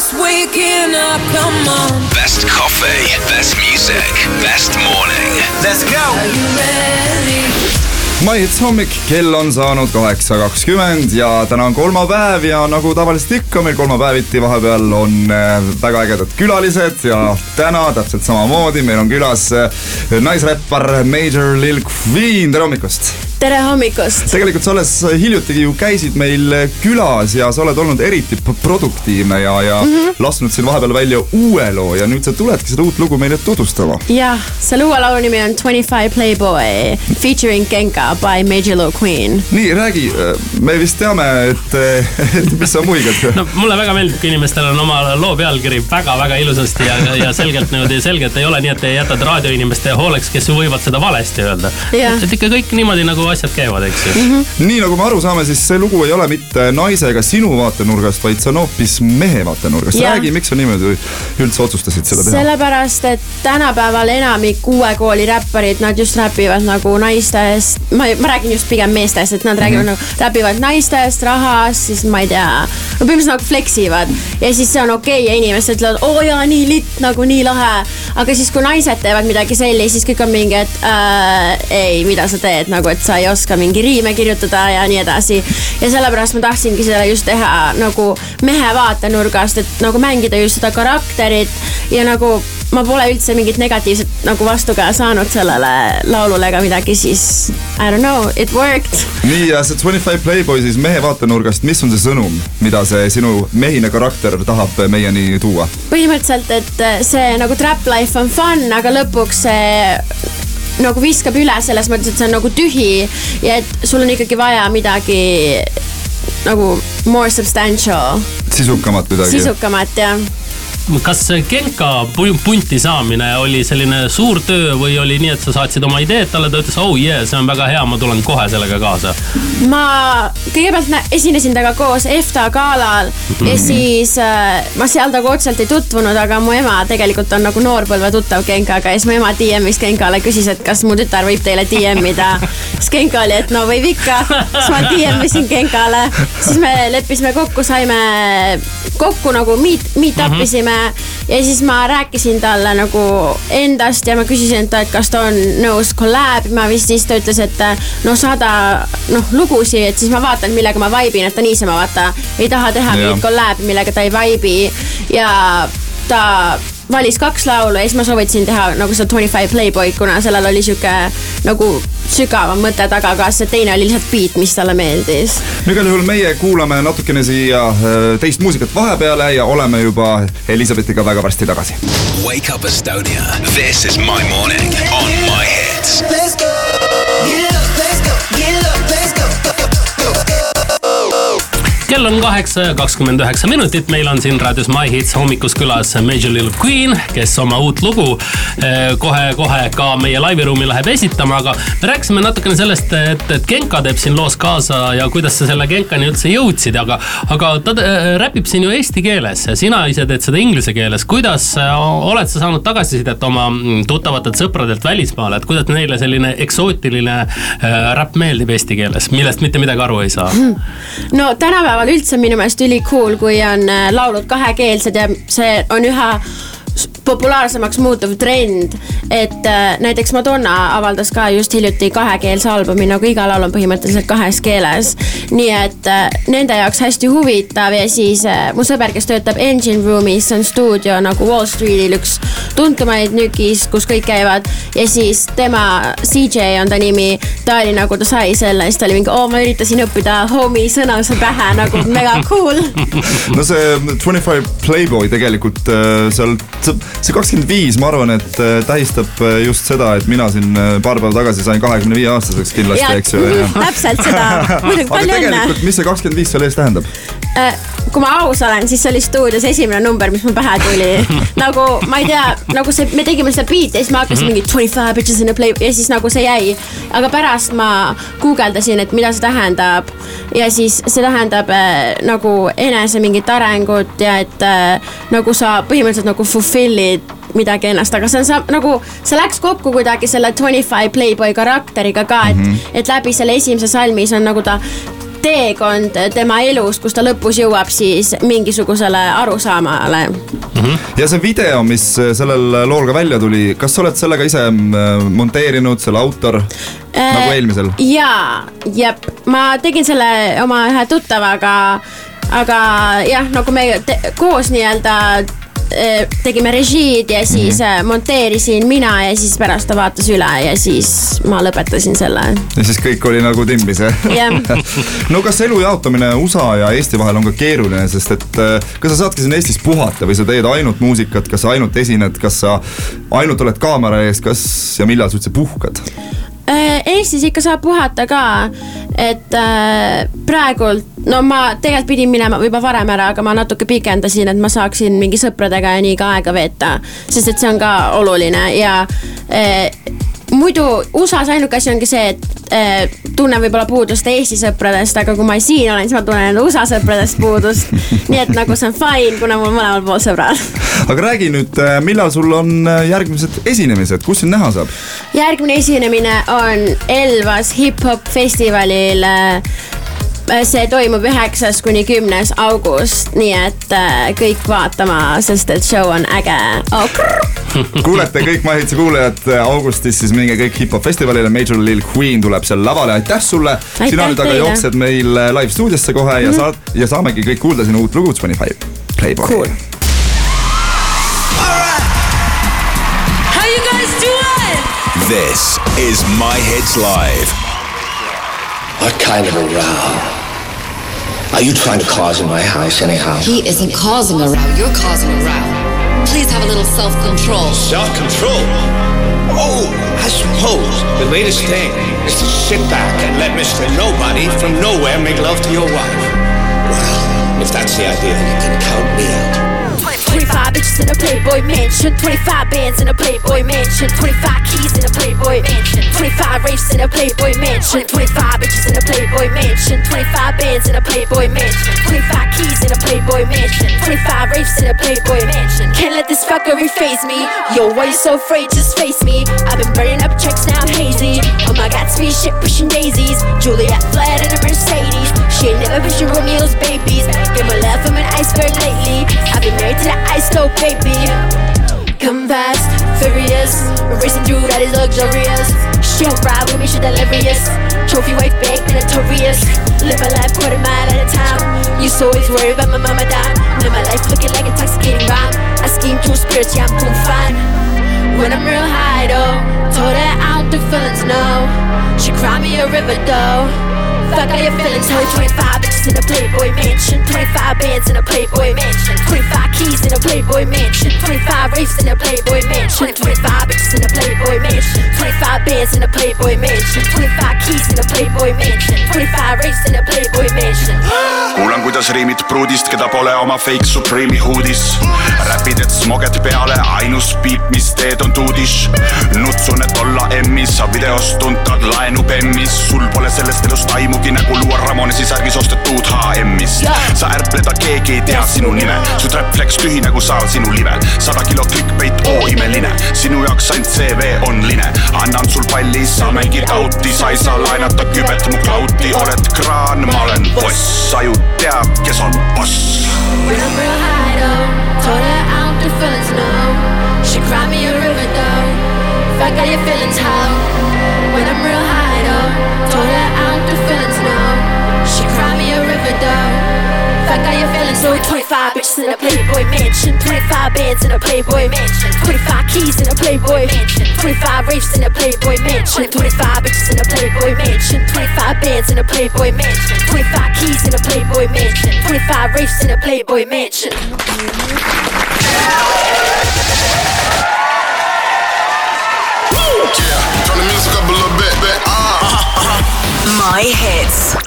just waking up, come on. Best coffee, best music, best morning. Let's go! Are you ready? maihits hommik, kell on saanud kaheksa kakskümmend ja täna on kolmapäev ja nagu tavaliselt ikka meil kolmapäeviti vahepeal on äh, väga ägedad külalised ja täna täpselt samamoodi meil on külas äh, naisräppar Major Lil Queen, tere hommikust! Tere hommikust! tegelikult sa alles hiljutigi ju käisid meil külas ja sa oled olnud eriti produktiivne ja, ja mm -hmm. lasknud siin vahepeal välja uue loo ja nüüd sa tuledki seda uut lugu meile tutvustama. jah, selle uue laulu nimi on Twenty Five Playboy featuring Genka by Major Lil Queen. nii, räägi, me vist teame, et, et mis sa muigad no mulle väga meeldib, kui inimestel on oma loo pealkiri väga-väga ilusasti ja, ja selgelt niimoodi selgelt ei ole nii, et te jätate raadioinimeste hooleks, kes võivad seda valesti öelda. Et ikka kõik niimoodi nagu asjad käivad, eks ju mm. -hmm. nii nagu me aru saame, siis see lugu ei ole mitte naise ega sinu vaatenurgast, vaid see on hoopis mehe vaatenurgast. Räägi, miks sa niimoodi üldse otsustasid seda teha? sellepärast, et tänapäeval enamik uue kooli räpparid, nad just räpivad nagu naistest, ma, ma räägin just pigem meestest, et nad räägivad Mhm. mm -hmm. nagu, räpivad naistest, rahast, siis ma ei tea, no põhimõtteliselt nagu flex ivad. ja siis see on okei okay ja inimesed ütlevad, oo jaa, nii litt, nagu nii lahe. aga siis, kui naised teevad midagi sellist, siis kõik on mingi, et äh, ei, mida sa teed, nagu et sa ei oska mingi riime kirjutada ja nii edasi. ja sellepärast ma tahtsingi seda just teha nagu mehe vaatenurgast, et nagu mängida just seda karakterit ja nagu ma pole üldse mingit negatiivset nagu vastukäe saanud sellele laulule ega midagi, siis I don't know, it worked. nii ja see Twenty Five Playboy siis mehe vaatenurgast, mis on see sõnum, mida see sinu mehine karakter tahab meieni tuua? põhimõtteliselt, et see nagu trap life on fun, aga lõpuks see nagu viskab üle selles mõttes, et see on nagu tühi ja et sul on ikkagi vaja midagi nagu more substantial, sisukamat midagi? sisukamat ja kas Genka pu- punti saamine oli selline suur töö või oli nii, et sa saatsid oma ideed talle, ta ütles, oh yeah, see on väga hea, ma tulen kohe sellega kaasa. ma kõigepealt esinesin temaga koos EFTA galal ja siis äh, ma seal temaga otseselt ei tutvunud, aga mu ema tegelikult on nagu noorpõlve tuttav Genkaga ja siis mu ema DM-is Genkale küsis, et kas mu tütar võib teile DM ida. siis Genka oli, et no võib ikka. siis ma DM isin Genkale, siis me leppisime kokku, saime kokku nagu meet, meet up isime ja siis ma rääkisin talle nagu endast ja ma küsisin talt, kas ta on nõus collab ima vist, siis ta ütles, et no saada noh lugusid, et siis ma vaatan, millega ma vaibin, et ta niisama vaata ei taha teha mingit collab'i, millega ta ei vaibi ja ta valis kaks laulu ja siis ma soovitasin teha nagu seda Twenty Five Playboy'd, kuna sellel oli sihuke nagu sügavam mõte taga ka, see teine oli lihtsalt beat, mis talle meeldis. no igal juhul meie kuulame natukene siia äh, teist muusikat vahepeale ja oleme juba Elizabethiga väga varsti tagasi. Wake up Estonia. This is my morning on my hits. Let's go! Get up, let's go! Get up, kell on kaheksa ja kakskümmend üheksa minutit, meil on siin raadios My Hits hommikus külas Major Lil Queen, kes oma uut lugu kohe-kohe ka meie laiviruumi läheb esitama, aga me rääkisime natukene sellest, et, et Genka teeb siin loos kaasa ja kuidas sa selle Genkani üldse jõudsid, aga, aga ta äh, räpib siin ju eesti keeles ja sina ise teed seda inglise keeles. kuidas äh, oled sa saanud tagasisidet oma mm, tuttavatelt sõpradelt välismaal, et kuidas neile selline eksootiline räpp meeldib eesti keeles, millest mitte midagi aru ei saa? no tänapäeval üldse minu meelest ülikool, kui on äh, laulud kahekeelsed ja see on üha populaarsemaks muutuv trend, et äh, näiteks Madonna avaldas ka just hiljuti kahekeelse albumi, nagu iga laul on põhimõtteliselt kahes keeles. nii et äh, nende jaoks hästi huvitav ja siis äh, mu sõber, kes töötab Engine Room'is, see on stuudio nagu Wall Streetil üks tuntumaid nükis, kus kõik käivad. Ja siis tema, CJ on ta nimi, ta oli nagu, ta sai selle, siis ta oli mingi, oo, ma üritasin õppida homie sõnase pähe nagu mega cool. No see Twenty Five Playboy tegelikult seal, see kakskümmend viis, ma arvan, et äh, tähistab äh, just seda, et mina siin äh, paar päeva tagasi sain kahekümne viie aastaseks kindlasti, eks ju. täpselt seda, muidugi palju õnne mis see kakskümmend viis selle eest tähendab? Äh, kui ma aus olen, siis see oli stuudios esimene number, mis mul pähe tuli. nagu ma ei tea, nagu see, me tegime seda beat'i ja siis ma hakkasin mingi twenty five bitches in a play ja siis nagu see jäi. aga pärast ma guugeldasin, et mida see tähendab ja siis see tähendab äh, nagu enese mingit arengut ja et äh, nagu sa põhimõtteliselt nagu fulfill'id midagi ennast, aga see on sa, nagu, see läks kokku kuidagi selle Twenty Five Playboy karakteriga ka, et mm, -hmm. et läbi selle esimese salmis on nagu ta teekond tema elus, kus ta lõpus jõuab siis mingisugusele arusaamale. ja see video, mis sellel lool ka välja tuli, kas sa oled sellega ise mm, monteerinud, selle autor nagu eelmisel? jaa, jep, ma tegin selle oma ühe tuttavaga, aga jah, nagu me koos nii-öelda tegime režiid ja siis mm -hmm. monteerisin mina ja siis pärast ta vaatas üle ja siis ma lõpetasin selle. ja siis kõik oli nagu timbis jah Jah. no kas elu jaotamine USA ja Eesti vahel on ka keeruline, sest et äh, kas sa saadki siin Eestis puhata või sa teed ainult muusikat, kas sa ainult esined, kas sa ainult oled kaamera ees, kas ja millal sa üldse puhkad? Äh, Eestis ikka saab puhata ka, et äh, praegult, no ma tegelikult pidin minema juba varem ära, aga ma natuke pikendasin, et ma saaksin mingi sõpradega ja nii ka aega veeta, sest et see on ka oluline ja äh, muidu USA-s ainuke asi ongi see, et äh, tunnen võib-olla puudust Eesti sõpradest, aga kui ma siin olen, siis ma tunnen enda USA sõpradest puudust. nii et nagu see on fine, kuna mul mõlemal pool sõbrad. aga räägi nüüd, millal sul on äh, järgmised esinemised, kus sind näha saab? järgmine esinemine on Elvas hip-hop festivalil. see toimub üheksas kuni kümnes august, nii et äh, kõik vaatama, sest et show on äge oh,. kuulete kõik Mahitsa kuulajad äh, augustis, siis minge kõik hip-hop festivalile, Major Lil Queen tuleb seal lavale, aitäh sulle. sina nüüd aga jooksed meil äh, live stuudiosse kohe mm -hmm. ja saad ja saamegi kõik kuulda sinu uut lugu Twenty Five Playboy Cool. How you guys doing? This is My Hits Live. What kind of a row? Are you trying to cause in my house anyhow? He isn't causing a row. You're causing a row. Please have a little self-control. Self-control? Oh, I suppose the latest thing is to sit back and let Mr. Nobody from nowhere make love to your wife. Well, if that's the idea, you can count me out. 25 bitches in a Playboy mansion, 25 bands in a Playboy mansion, 25 keys in a Playboy mansion, 25 rapes in a Playboy mansion, 25 bitches in a Playboy mansion, 25 bands in a Playboy mansion, 25 keys in a Playboy mansion, 25 rapes in a Playboy mansion. Can't let this fuckery phase me. Yo, why you so afraid? Just face me. I've been burning up checks now, I'm hazy. Oh my god, speed shit pushing daisies. Juliet fled in a Mercedes. She ain't never vision Romeo's babies. Get my love from an iceberg lately. I've been married to the ice stove, baby. Come fast, furious, racing through that is luxurious. She don't ride with me, she delirious. Trophy wife big, notorious. Live my life quarter mile at a time. You so always worry about my mama dying. Live my life looking like intoxicating rhyme. I scheme through spirits, yeah, I'm doing fine. When I'm real high though, told her I don't do feelings, no. She cried me a river though. Fuck all your feelings, ho. 25 25 bands in a Playboy mansion, 25 keys in a Playboy mansion, 25 rapes in a Playboy mansion, 25 bitches in a Playboy mansion, 25 bands in a Playboy mansion, 25 keys in a Playboy mansion, 25 rapes in a Playboy mansion. kuulan, kuidas riimid pruudist, keda pole oma fake Supreme'i huudis. räpid, et smoged peale, ainus beat, mis teed on tuudis. nutsun, et olla M-is, sa videos tuntad laenu bemmis, sul pole sellest elust aimugi nagu luua Ramonesi särgis ostetud HM-ist. Sa ärpled, aga keegi ei tea sinu nime, su trap flex tühi nagu saal sinu livel, sada kilo clickbait, oo imeline, sinu jaoks ainult CV on line. annan sul palli, sa mängid out'i, sa ei saa laenata kübet mu klauti, oled kraan, ma olen boss, sa ju tead, kes on boss. Told her don't do feelings, no. She cried me a river though. Fuck all your feelings, how? All so 25 bitches in a Playboy mansion, 25 bands in a Playboy mansion, 25 keys in a Playboy mansion, 25 rapes in a Playboy mansion, 25 bitches in a Playboy mansion, 25 bands in a Playboy mansion, 25 keys in a Playboy mansion, 25 rapes in a Playboy mansion. Turn the music up a little bit, bit. Ah. My hits.